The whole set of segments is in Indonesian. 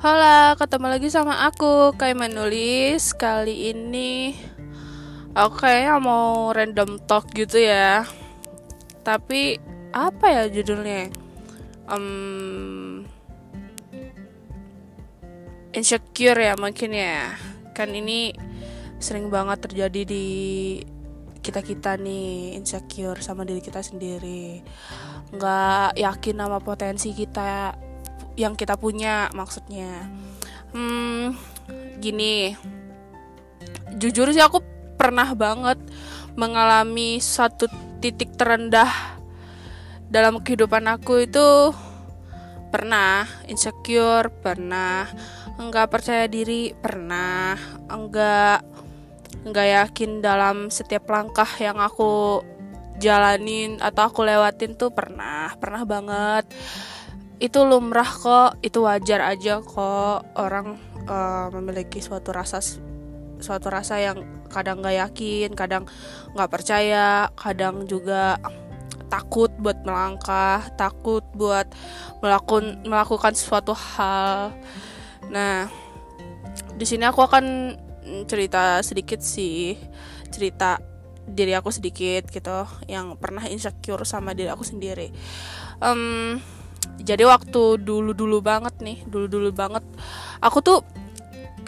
Halo, ketemu lagi sama aku Kayak menulis. Kali ini Aku kayaknya mau random talk gitu ya. Tapi Apa ya judulnya? Um, Insecure ya mungkin ya. Kan ini Sering banget terjadi di kita-kita nih insecure sama diri kita sendiri. Nggak yakin sama potensi kita yang kita punya maksudnya. Hmm gini. Jujur sih aku pernah banget mengalami satu titik terendah dalam kehidupan aku itu pernah. Insecure pernah. Enggak percaya diri pernah. Enggak nggak yakin dalam setiap langkah yang aku jalanin atau aku lewatin tuh pernah pernah banget itu lumrah kok itu wajar aja kok orang uh, memiliki suatu rasa suatu rasa yang kadang nggak yakin kadang nggak percaya kadang juga takut buat melangkah takut buat melakukan melakukan suatu hal. Nah di sini aku akan cerita sedikit sih cerita diri aku sedikit gitu yang pernah insecure sama diri aku sendiri. Um, jadi waktu dulu dulu banget nih dulu dulu banget. Aku tuh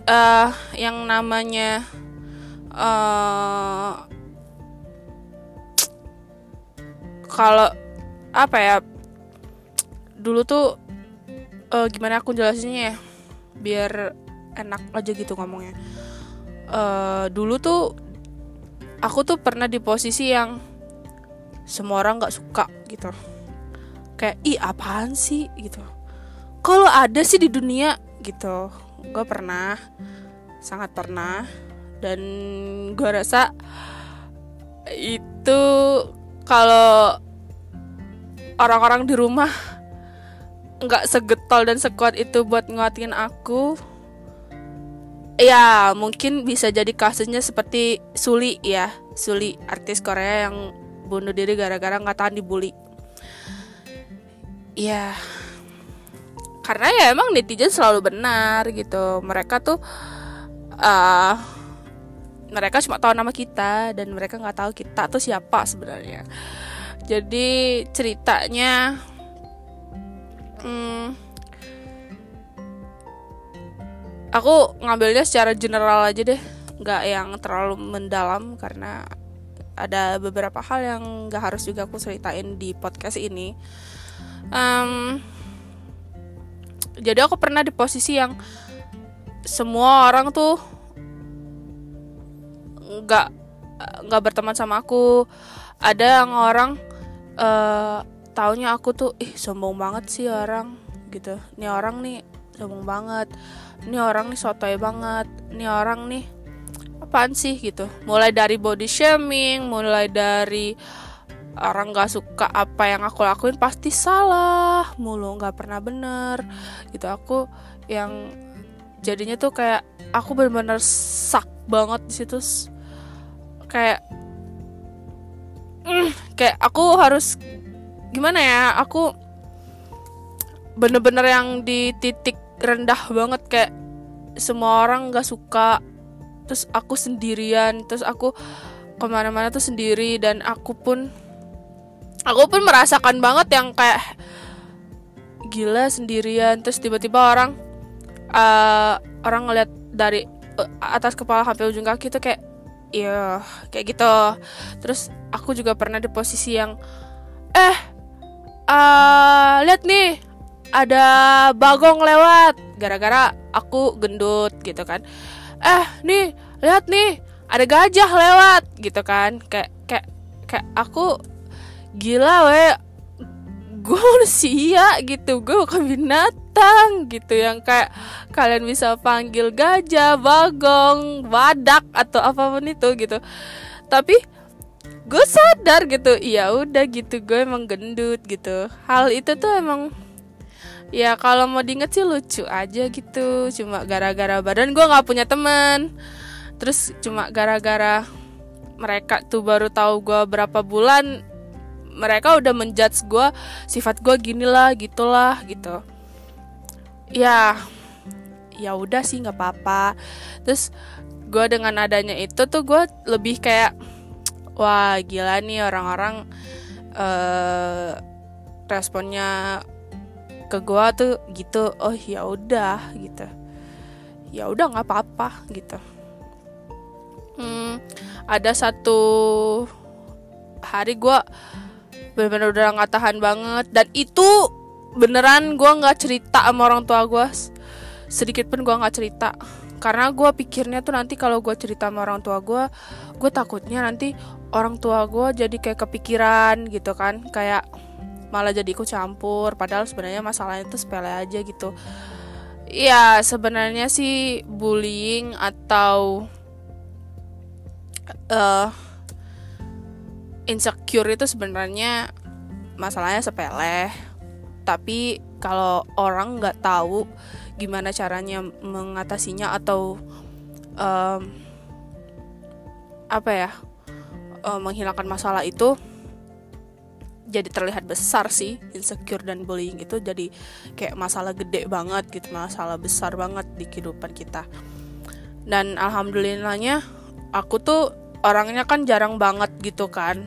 uh, yang namanya uh, kalau apa ya dulu tuh uh, gimana aku jelasinnya ya biar enak aja gitu ngomongnya. Uh, dulu tuh aku tuh pernah di posisi yang semua orang nggak suka gitu kayak ih apaan sih? Gitu. Kalau ada sih di dunia gitu. Gue pernah sangat pernah dan gue rasa itu kalau orang-orang di rumah nggak segetol dan sekuat itu buat nguatin aku ya mungkin bisa jadi kasusnya seperti Suli ya. Suli artis Korea yang bunuh diri gara-gara nggak tahan dibully ya karena ya emang netizen selalu benar gitu. Mereka tuh uh, mereka cuma tahu nama kita dan mereka nggak tahu kita tuh siapa sebenarnya. Jadi ceritanya hmm, aku ngambilnya secara general aja deh. Nggak yang terlalu mendalam karena ada beberapa hal yang nggak harus juga aku ceritain di podcast ini um, jadi aku pernah di posisi yang semua orang tuh nggak nggak berteman sama aku. Ada yang orang uh, taunya aku tuh ih sombong banget sih orang gitu. Ini orang nih sombong banget. Ini orang nih sotoy banget. Ini orang nih apaan sih? gitu. Mulai dari body shaming mulai dari orang nggak suka apa yang aku lakuin pasti salah mulu nggak pernah bener. Gitu aku yang jadinya tuh kayak aku bener-bener sak banget di situ. Kayak mm, kayak aku harus gimana ya aku bener-bener yang di titik rendah banget kayak semua orang nggak suka terus aku sendirian terus aku ke mana-mana tuh sendiri dan aku pun aku pun merasakan banget yang kayak gila sendirian. Terus tiba-tiba orang uh, orang ngeliat dari uh, atas kepala sampai ujung kaki tuh kayak iya kayak gitu. Terus aku juga pernah di posisi yang eh uh, lihat nih ada bagong lewat. Gara-gara aku gendut gitu kan. Eh nih lihat nih ada gajah lewat gitu kan. Kayak kayak kayak aku gila we. Gue manusia gitu. Gue bukan binatang gitu. Yang kayak kalian bisa panggil gajah bagong badak atau apa pun itu gitu. Tapi gue sadar gitu. Iya udah gitu. Gue emang gendut gitu. Hal itu tuh emang ya kalau mau diinget sih lucu aja gitu. Cuma gara-gara badan gue nggak punya teman. Terus cuma gara-gara mereka tuh baru tahu gue berapa bulan mereka udah menjudge gue sifat gue gini lah gitulah gitu. Ya ya udah sih nggak apa-apa. Terus gue dengan adanya itu tuh gue lebih kayak wah gila nih orang-orang uh, responnya ke gue tuh gitu. Oh ya udah gitu. Ya udah nggak apa-apa gitu. Hmm, ada satu hari gue bener-bener udah nggak tahan banget. Dan itu beneran gue nggak cerita sama orang tua gue sedikit pun gue nggak cerita. Karena gue pikirnya tuh nanti kalau gue cerita sama orang tua gue gue takutnya nanti orang tua gue jadi kayak kepikiran gitu kan. Kayak malah jadi ikut campur. Padahal sebenarnya masalahnya itu sepele aja gitu. Ya sebenarnya sih bullying atau uh, insecure itu sebenarnya masalahnya sepele. Tapi kalau orang nggak tahu gimana caranya mengatasinya atau um, apa ya um, menghilangkan masalah itu jadi terlihat besar sih insecure dan bullying itu jadi kayak masalah gede banget gitu masalah besar banget di kehidupan kita. Dan alhamdulillahnya aku tuh orangnya kan jarang banget gitu kan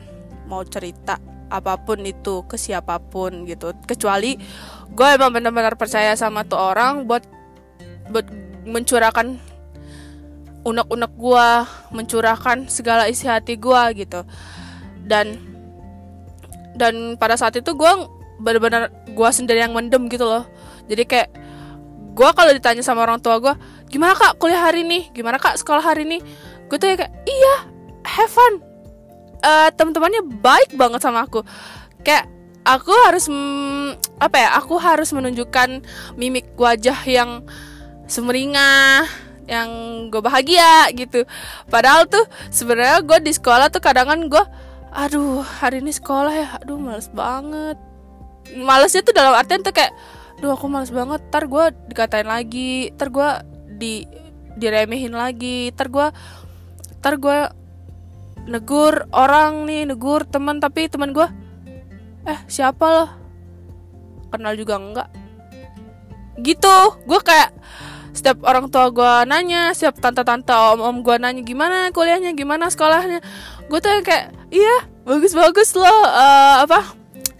mau cerita apa pun itu ke siapa pun gitu. Kecuali gue emang benar-benar percaya sama tuh orang buat buat mencurahkan unek-unek gue mencurahkan segala isi hati gue gitu. Dan dan pada saat itu gue benar-benar gue sendiri yang mendem gitu loh. Jadi kayak gue kalau ditanya sama orang tua gue gimana kak kuliah hari ini? Gimana kak sekolah hari ini? Gue tuh ya kayak iya have fun. Uh, teman-temannya baik banget sama aku. Kayak aku harus mm, apa ya aku harus menunjukkan mimik wajah yang semeringah yang gue bahagia gitu. Padahal tuh sebenarnya gue di sekolah tuh kadang kan gue aduh hari ini sekolah ya aduh males banget. Malesnya tuh dalam artian tuh kayak aduh aku males banget tar gue dikatain lagi tar gue di diremehin lagi tar gue tar gue negur orang nih negur teman tapi teman gue eh siapa lo? Kenal juga enggak. Gitu. Gue kayak setiap orang tua gue nanya setiap tante-tante om-om gue nanya gimana kuliahnya? Gimana sekolahnya? Gue tuh kayak iya bagus-bagus loh uh, apa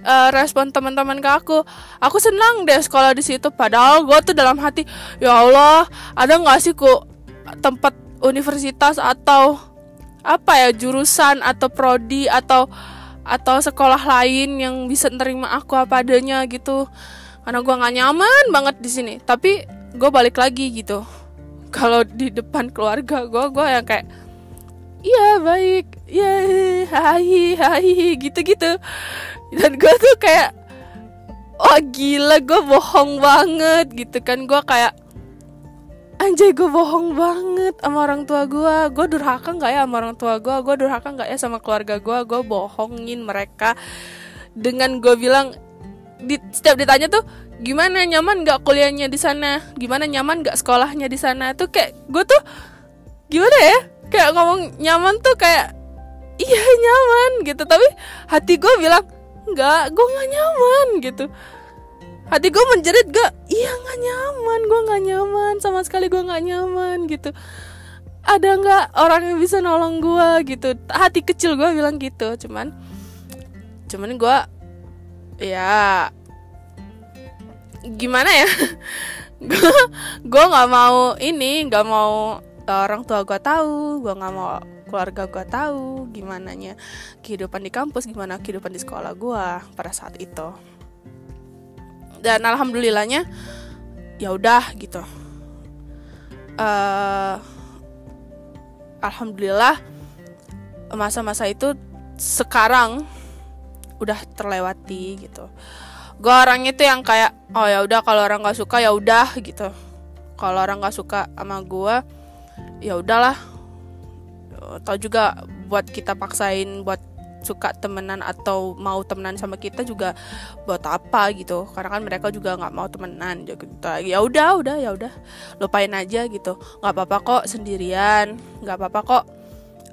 uh, respon teman-teman ke aku. Aku senang deh sekolah di situ. Padahal gue tuh dalam hati ya Allah ada nggak sih kok tempat universitas atau apa ya jurusan atau prodi atau atau sekolah lain yang bisa nerima aku apa adanya gitu. Karena gue nggak nyaman banget di sini. Tapi gue balik lagi gitu. Kalau di depan keluarga gue gue yang kayak iya baik. Iya hai hai gitu gitu dan gue tuh kayak oh gila gue bohong banget gitu kan. Gue kayak anjay gue bohong banget sama orang tua gue gue durhaka nggak ya sama orang tua gue gue durhaka nggak ya sama keluarga gue gue bohongin mereka. Dengan gue bilang di, setiap ditanya tuh gimana nyaman nggak kuliahnya di sana? Gimana nyaman nggak sekolahnya di sana? Tuh kayak gue tuh gimana ya? Kayak ngomong nyaman tuh kayak iya nyaman gitu. Tapi hati gue bilang nggak gue nggak nyaman gitu hati gue menjerit gak iya nggak nyaman. Gue nggak nyaman. Sama sekali gue nggak nyaman gitu. Ada nggak orang yang bisa nolong gue gitu? Hati kecil gue bilang gitu cuman cuman gue ya gimana ya? Gue gue nggak mau ini nggak mau orang tua gue tahu gue nggak mau keluarga gue tahu gimana nya kehidupan di kampus gimana kehidupan di sekolah gue pada saat itu dan alhamdulillahnya ya udah gitu. Uh, alhamdulillah masa-masa itu sekarang udah terlewati gitu. Gue orang itu yang kayak oh ya udah kalau orang nggak suka ya udah gitu. Kalau orang nggak suka sama gue ya udahlah. Tau juga buat kita paksain buat suka temenan atau mau temenan sama kita juga buat apa gitu. Karena kan mereka juga nggak mau temenan gitu. Ya udah udah ya udah. Lupain aja gitu. Nggak apa-apa kok sendirian. Nggak apa-apa kok.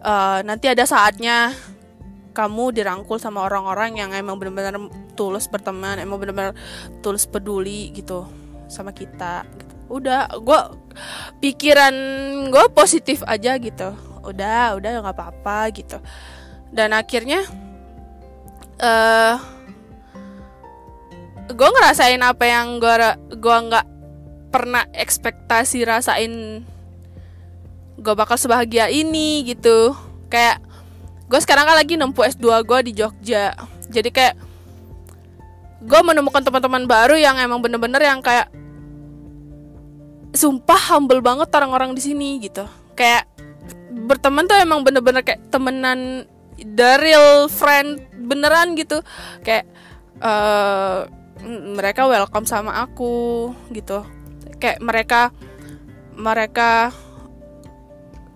Uh, nanti ada saatnya kamu dirangkul sama orang-orang yang emang benar-benar tulus berteman emang benar-benar tulus peduli gitu sama kita gitu. udah gue pikiran gue positif aja gitu. Udah udah nggak apa-apa gitu dan akhirnya eh uh, gue ngerasain apa yang gue gue nggak pernah ekspektasi rasain gue bakal sebahagia ini gitu. Kayak gue sekarang kan lagi nempuh S2 gue di Jogja. Jadi kayak gue menemukan teman-teman baru yang emang bener-bener yang kayak sumpah humble banget orang-orang di sini gitu. Kayak berteman tuh emang bener-bener kayak temenan the real friend beneran gitu. Kayak uh, mereka welcome sama aku gitu. Kayak mereka mereka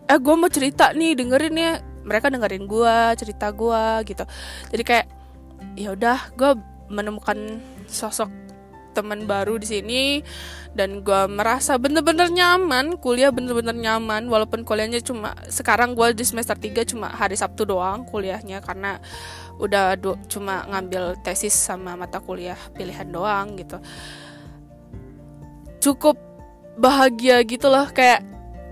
eh gue mau cerita nih dengerin ya. Mereka dengerin gue cerita gue gitu. Jadi kayak ya udah gue menemukan sosok teman baru di sini dan gue merasa bener-bener nyaman kuliah bener-bener nyaman walaupun kuliahnya cuma sekarang gue di semester 3 cuma hari Sabtu doang kuliahnya karena udah do, cuma ngambil tesis sama mata kuliah pilihan doang gitu. Cukup bahagia gitu loh kayak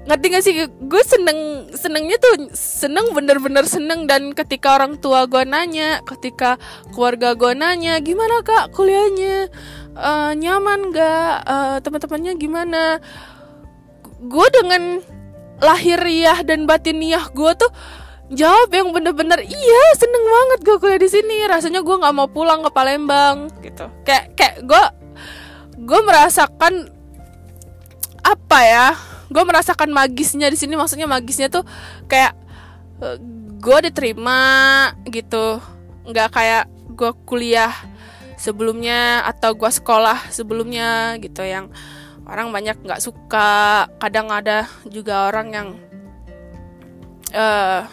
ngerti gak sih? Gue seneng senengnya tuh seneng bener-bener seneng dan ketika orang tua gue nanya ketika keluarga gue nanya gimana kak kuliahnya uh, nyaman gak uh, teman-temannya gimana? Gue dengan lahiriah dan batiniah gue tuh jawab yang bener-bener iya seneng banget gue kuliah di sini. Rasanya gue nggak mau pulang ke Palembang. Gitu. Kayak kayak gue gue merasakan apa ya? Gue merasakan magisnya di sini. Maksudnya magisnya tuh kayak uh, gue diterima gitu. Nggak kayak gue kuliah sebelumnya atau gue sekolah sebelumnya gitu yang orang banyak nggak suka. Kadang ada juga orang yang uh,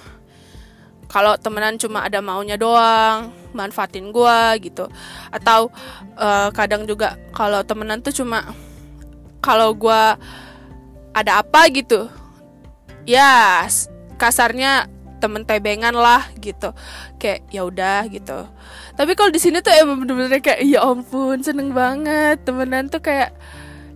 kalau temenan cuma ada maunya doang manfaatin gue gitu. Atau uh, kadang juga kalau temenan tuh cuma kalau gue ada apa gitu ya kasarnya temen tebengan lah gitu. Kayak ya udah gitu. Tapi kalau di sini tuh emang bener-bener kayak ya ampun seneng banget. Temenan tuh kayak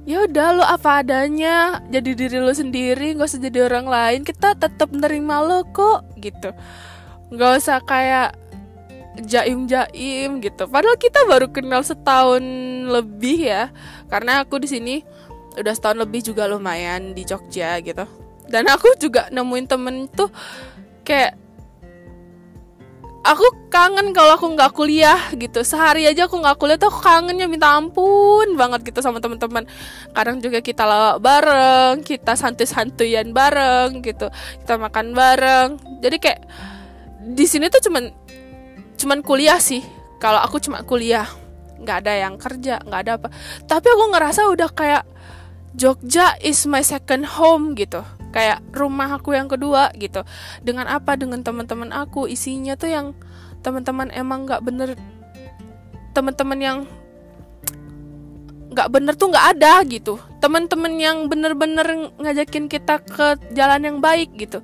ya udah lo apa adanya. Jadi diri lo sendiri nggak usah jadi orang lain. Kita tetap nerima lo kok gitu. Nggak usah kayak jaim jaim gitu. Padahal kita baru kenal setahun lebih ya. Karena aku di sini udah setahun lebih juga lumayan di Jogja gitu. Dan aku juga nemuin temen tuh kayak aku kangen kalau aku nggak kuliah gitu. Sehari aja aku nggak kuliah tuh aku kangennya minta ampun banget gitu sama teman-teman. Kadang juga kita lawak bareng kita santuy-santuyan bareng gitu kita makan bareng. Jadi kayak di sini tuh cuman cuman kuliah sih. Kalau aku cuma kuliah nggak ada yang kerja nggak ada apa. Tapi aku ngerasa udah kayak Jogja is my second home gitu kayak rumah aku yang kedua gitu. Dengan apa? Dengan teman-teman aku. Isinya tuh yang teman-teman emang nggak bener. Teman-teman yang nggak bener tuh nggak ada gitu. Teman-teman yang bener-bener ngajakin kita ke jalan yang baik gitu.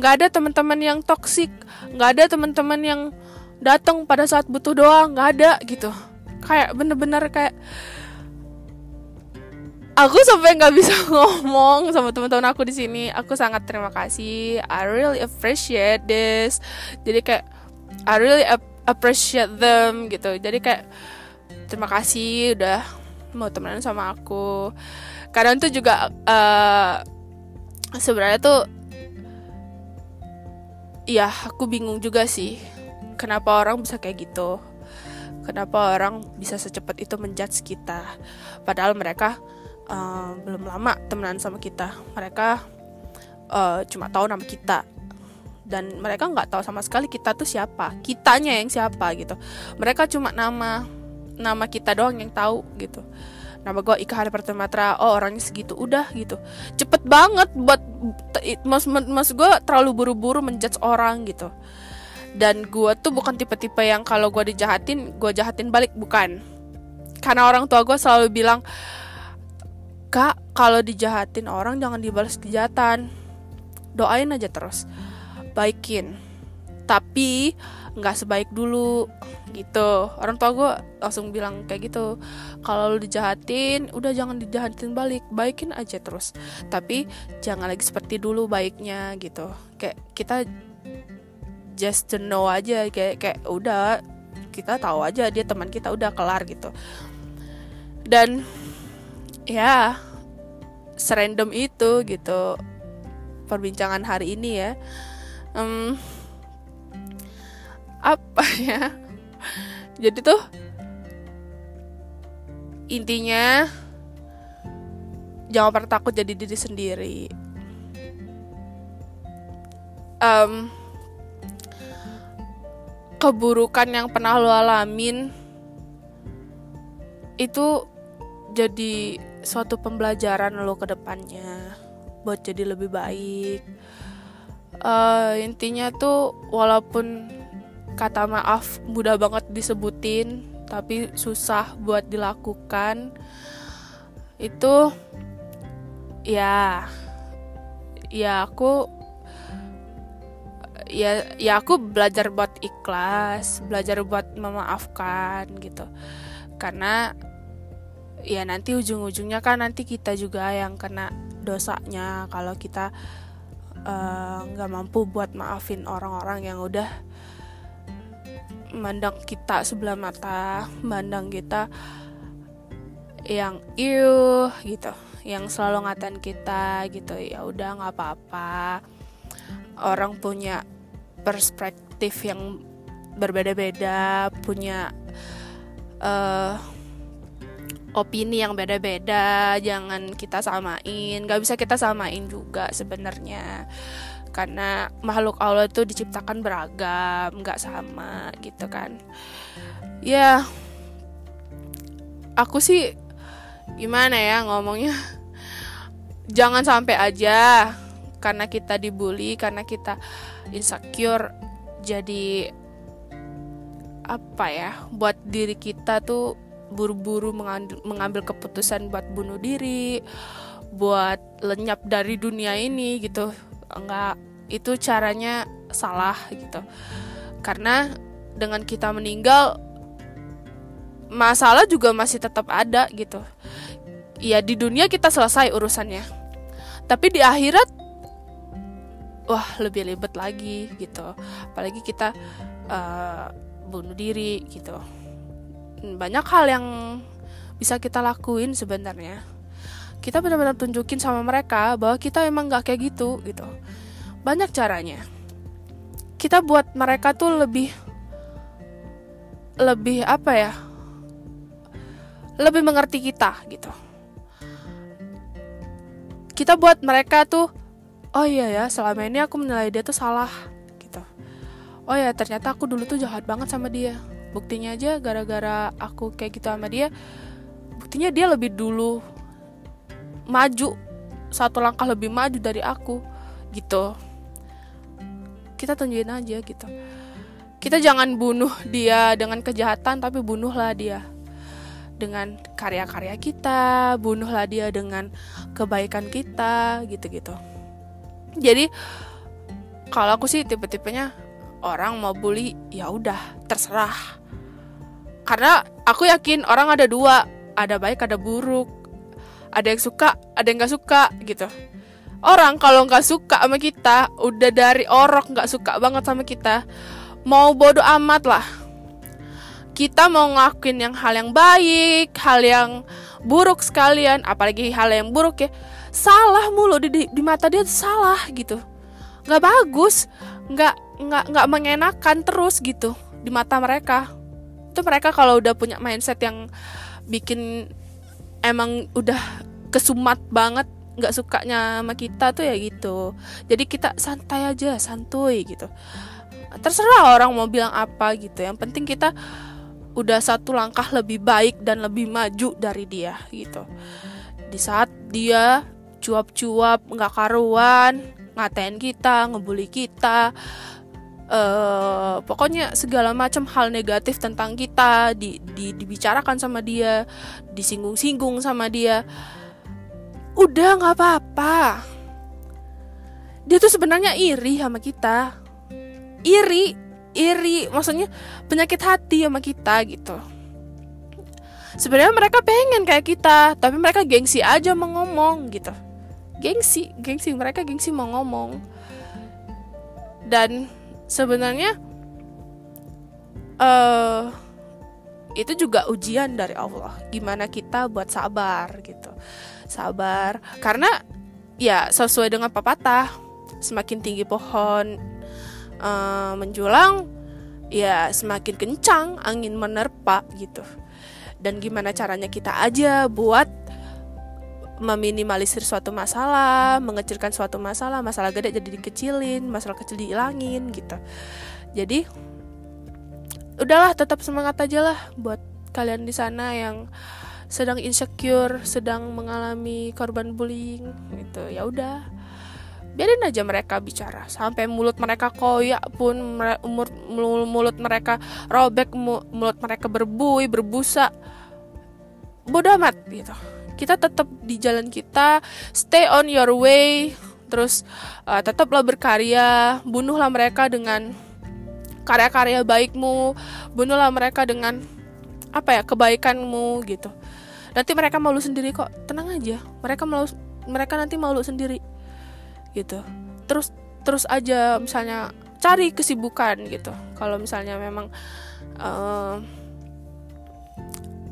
Nggak ada teman-teman yang toksik nggak ada teman-teman yang datang pada saat butuh doang. Nggak ada gitu. Kayak bener-bener kayak aku sampai nggak bisa ngomong sama teman-teman aku di sini. Aku sangat terima kasih. I really appreciate this. Jadi kayak I really appreciate them gitu. Jadi kayak terima kasih udah mau temenan sama aku. Kadang tuh juga uh, sebenarnya tuh ya aku bingung juga sih kenapa orang bisa kayak gitu? Kenapa orang bisa secepat itu menjudge kita? Padahal mereka uh, belum lama temenan sama kita. Mereka uh, cuma tahu nama kita. Dan mereka nggak tahu sama sekali kita tuh siapa. Kitanya yang siapa gitu. Mereka cuma nama nama kita doang yang tahu gitu. Nama gue Ika Hari Pertamatra. Oh orangnya segitu. Udah gitu. Cepet banget buat mas mas gue terlalu buru-buru menjudge orang gitu. Dan gue tuh bukan tipe-tipe yang kalau gue dijahatin gue jahatin balik. Bukan. Karena orang tua gue selalu bilang kak kalau dijahatin orang jangan dibalas kejahatan. Doain aja terus. Baikin. Tapi nggak sebaik dulu. Gitu. Orang tua gue langsung bilang kayak gitu. Kalau lu dijahatin udah jangan dijahatin balik. Baikin aja terus. Tapi jangan lagi seperti dulu baiknya gitu. Kayak kita just to know aja. Kayak kayak udah kita tahu aja dia teman kita udah kelar gitu. Dan ya serandom itu gitu perbincangan hari ini ya. Um, apa ya? Jadi tuh intinya jangan pernah takut jadi diri sendiri. Um, keburukan yang pernah lo alamin itu jadi suatu pembelajaran lo ke depannya buat jadi lebih baik. Uh, intinya tuh walaupun kata maaf mudah banget disebutin tapi susah buat dilakukan itu ya ya aku ya ya aku belajar buat ikhlas belajar buat memaafkan gitu. Karena ya nanti ujung-ujungnya kan nanti kita juga yang kena dosanya kalau kita eh, nggak uh, mampu buat maafin orang-orang yang udah mandang kita sebelah mata mandang kita yang iu gitu yang selalu ngatain kita gitu ya udah nggak apa-apa. Orang punya perspektif yang berbeda-beda punya uh, opini yang beda-beda jangan kita samain. Nggak bisa kita samain juga sebenarnya. Karena makhluk Allah itu diciptakan beragam nggak sama gitu kan. Ya aku sih gimana ya ngomongnya? Jangan sampai aja karena kita dibully karena kita insecure jadi apa ya buat diri kita tuh buru-buru mengambil keputusan buat bunuh diri buat lenyap dari dunia ini gitu. Enggak itu caranya salah gitu. Karena dengan kita meninggal masalah juga masih tetap ada gitu. Ya di dunia kita selesai urusannya. Tapi di akhirat wah lebih ribet lagi gitu. Apalagi kita uh, bunuh diri gitu banyak hal yang bisa kita lakuin sebenarnya. Kita benar-benar tunjukin sama mereka bahwa kita emang nggak kayak gitu gitu. Banyak caranya. Kita buat mereka tuh lebih lebih apa ya? Lebih mengerti kita gitu. Kita buat mereka tuh oh iya ya selama ini aku menilai dia tuh salah gitu. Oh ya ternyata aku dulu tuh jahat banget sama dia buktinya aja gara-gara aku kayak gitu sama dia buktinya dia lebih dulu maju satu langkah lebih maju dari aku gitu. Kita tunjukin aja gitu. Kita jangan bunuh dia dengan kejahatan tapi bunuhlah dia dengan karya-karya kita bunuhlah dia dengan kebaikan kita gitu-gitu. Jadi kalau aku sih tipe-tipenya orang mau bully ya udah terserah. Karena aku yakin orang ada dua ada baik ada buruk. Ada yang suka ada yang nggak suka gitu. Orang kalau nggak suka sama kita udah dari orok nggak suka banget sama kita mau bodoh amat lah. Kita mau ngelakuin yang hal yang baik hal yang buruk sekalian apalagi hal yang buruk ya. Salah mulu di, di, di mata dia salah gitu. Nggak bagus nggak nggak nggak mengenakan terus gitu di mata mereka. Itu mereka kalau udah punya mindset yang bikin emang udah kesumat banget nggak sukanya sama kita tuh ya gitu. Jadi kita santai aja santuy gitu. Terserah orang mau bilang apa gitu. Yang penting kita udah satu langkah lebih baik dan lebih maju dari dia gitu. Di saat dia cuap-cuap nggak karuan ngatain kita ngebully kita uh, pokoknya segala macam hal negatif tentang kita di, di dibicarakan sama dia disinggung-singgung sama dia. Udah nggak apa-apa. Dia tuh sebenarnya iri sama kita. Iri iri. Maksudnya penyakit hati sama kita gitu. Sebenarnya mereka pengen kayak kita tapi mereka gengsi aja mau ngomong gitu. Gengsi gengsi. Mereka gengsi mau ngomong. Dan sebenarnya uh, itu juga ujian dari Allah. Gimana kita buat sabar gitu. Sabar. Karena ya sesuai dengan pepatah semakin tinggi pohon uh, menjulang ya semakin kencang angin menerpa gitu. Dan gimana caranya kita aja buat meminimalisir suatu masalah, mengecilkan suatu masalah, masalah gede jadi dikecilin, masalah kecil dihilangin gitu. Jadi udahlah tetap semangat aja lah buat kalian di sana yang sedang insecure, sedang mengalami korban bullying gitu. Ya udah. Biarin aja mereka bicara sampai mulut mereka koyak pun umur mulut mereka robek mulut mereka berbuih berbusa bodoh amat gitu kita tetap di jalan kita stay on your way terus uh, tetaplah berkarya bunuhlah mereka dengan karya-karya baikmu bunuhlah mereka dengan apa ya kebaikanmu gitu. Nanti mereka malu sendiri kok tenang aja mereka malu mereka nanti malu sendiri gitu. Terus terus aja misalnya cari kesibukan gitu. Kalau misalnya memang uh,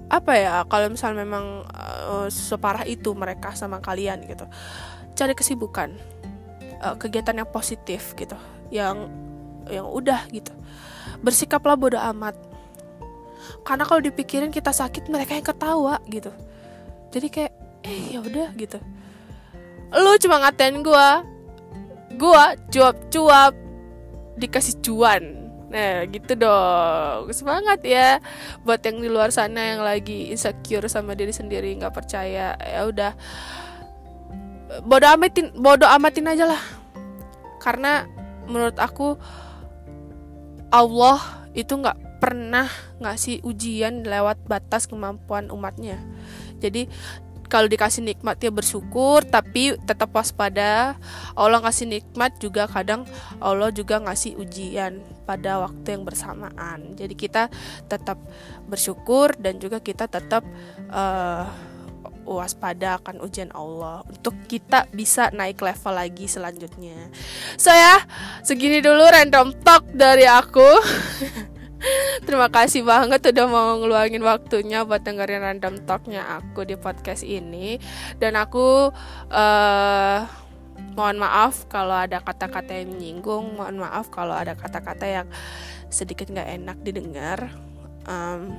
apa ya kalau misalnya memang uh, separah itu mereka sama kalian gitu cari kesibukan uh, kegiatan yang positif gitu yang yang udah gitu. Bersikaplah bodoh amat. Karena kalau dipikirin kita sakit mereka yang ketawa gitu. Jadi kayak eh ya udah gitu. Lu cuma ngatain gue gue cuap-cuap dikasih cuan nah gitu dong. Semangat ya. Buat yang di luar sana yang lagi insecure sama diri sendiri nggak percaya ya udah. Bodoh amatin bodoh amatin aja lah. Karena menurut aku Allah itu nggak pernah ngasih ujian lewat batas kemampuan umatnya. Jadi kalau dikasih nikmat ya bersyukur tapi tetap waspada Allah ngasih nikmat juga kadang Allah juga ngasih ujian pada waktu yang bersamaan jadi kita tetap bersyukur dan juga kita tetap uh, waspada akan ujian Allah untuk kita bisa naik level lagi selanjutnya. So ya, segini dulu random talk dari aku. Terima kasih banget udah mau ngeluangin waktunya buat dengerin random talknya aku di podcast ini dan aku uh, mohon maaf kalau ada kata-kata yang menyinggung, mohon maaf kalau ada kata-kata yang sedikit nggak enak didengar. Um,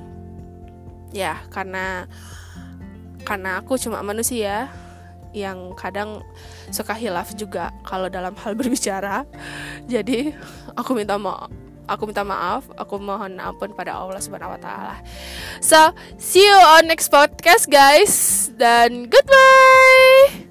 ya karena karena aku cuma manusia yang kadang suka hilaf juga kalau dalam hal berbicara. Jadi aku minta maaf aku minta maaf, aku mohon ampun pada Allah Subhanahu wa taala. So, see you on next podcast guys dan goodbye.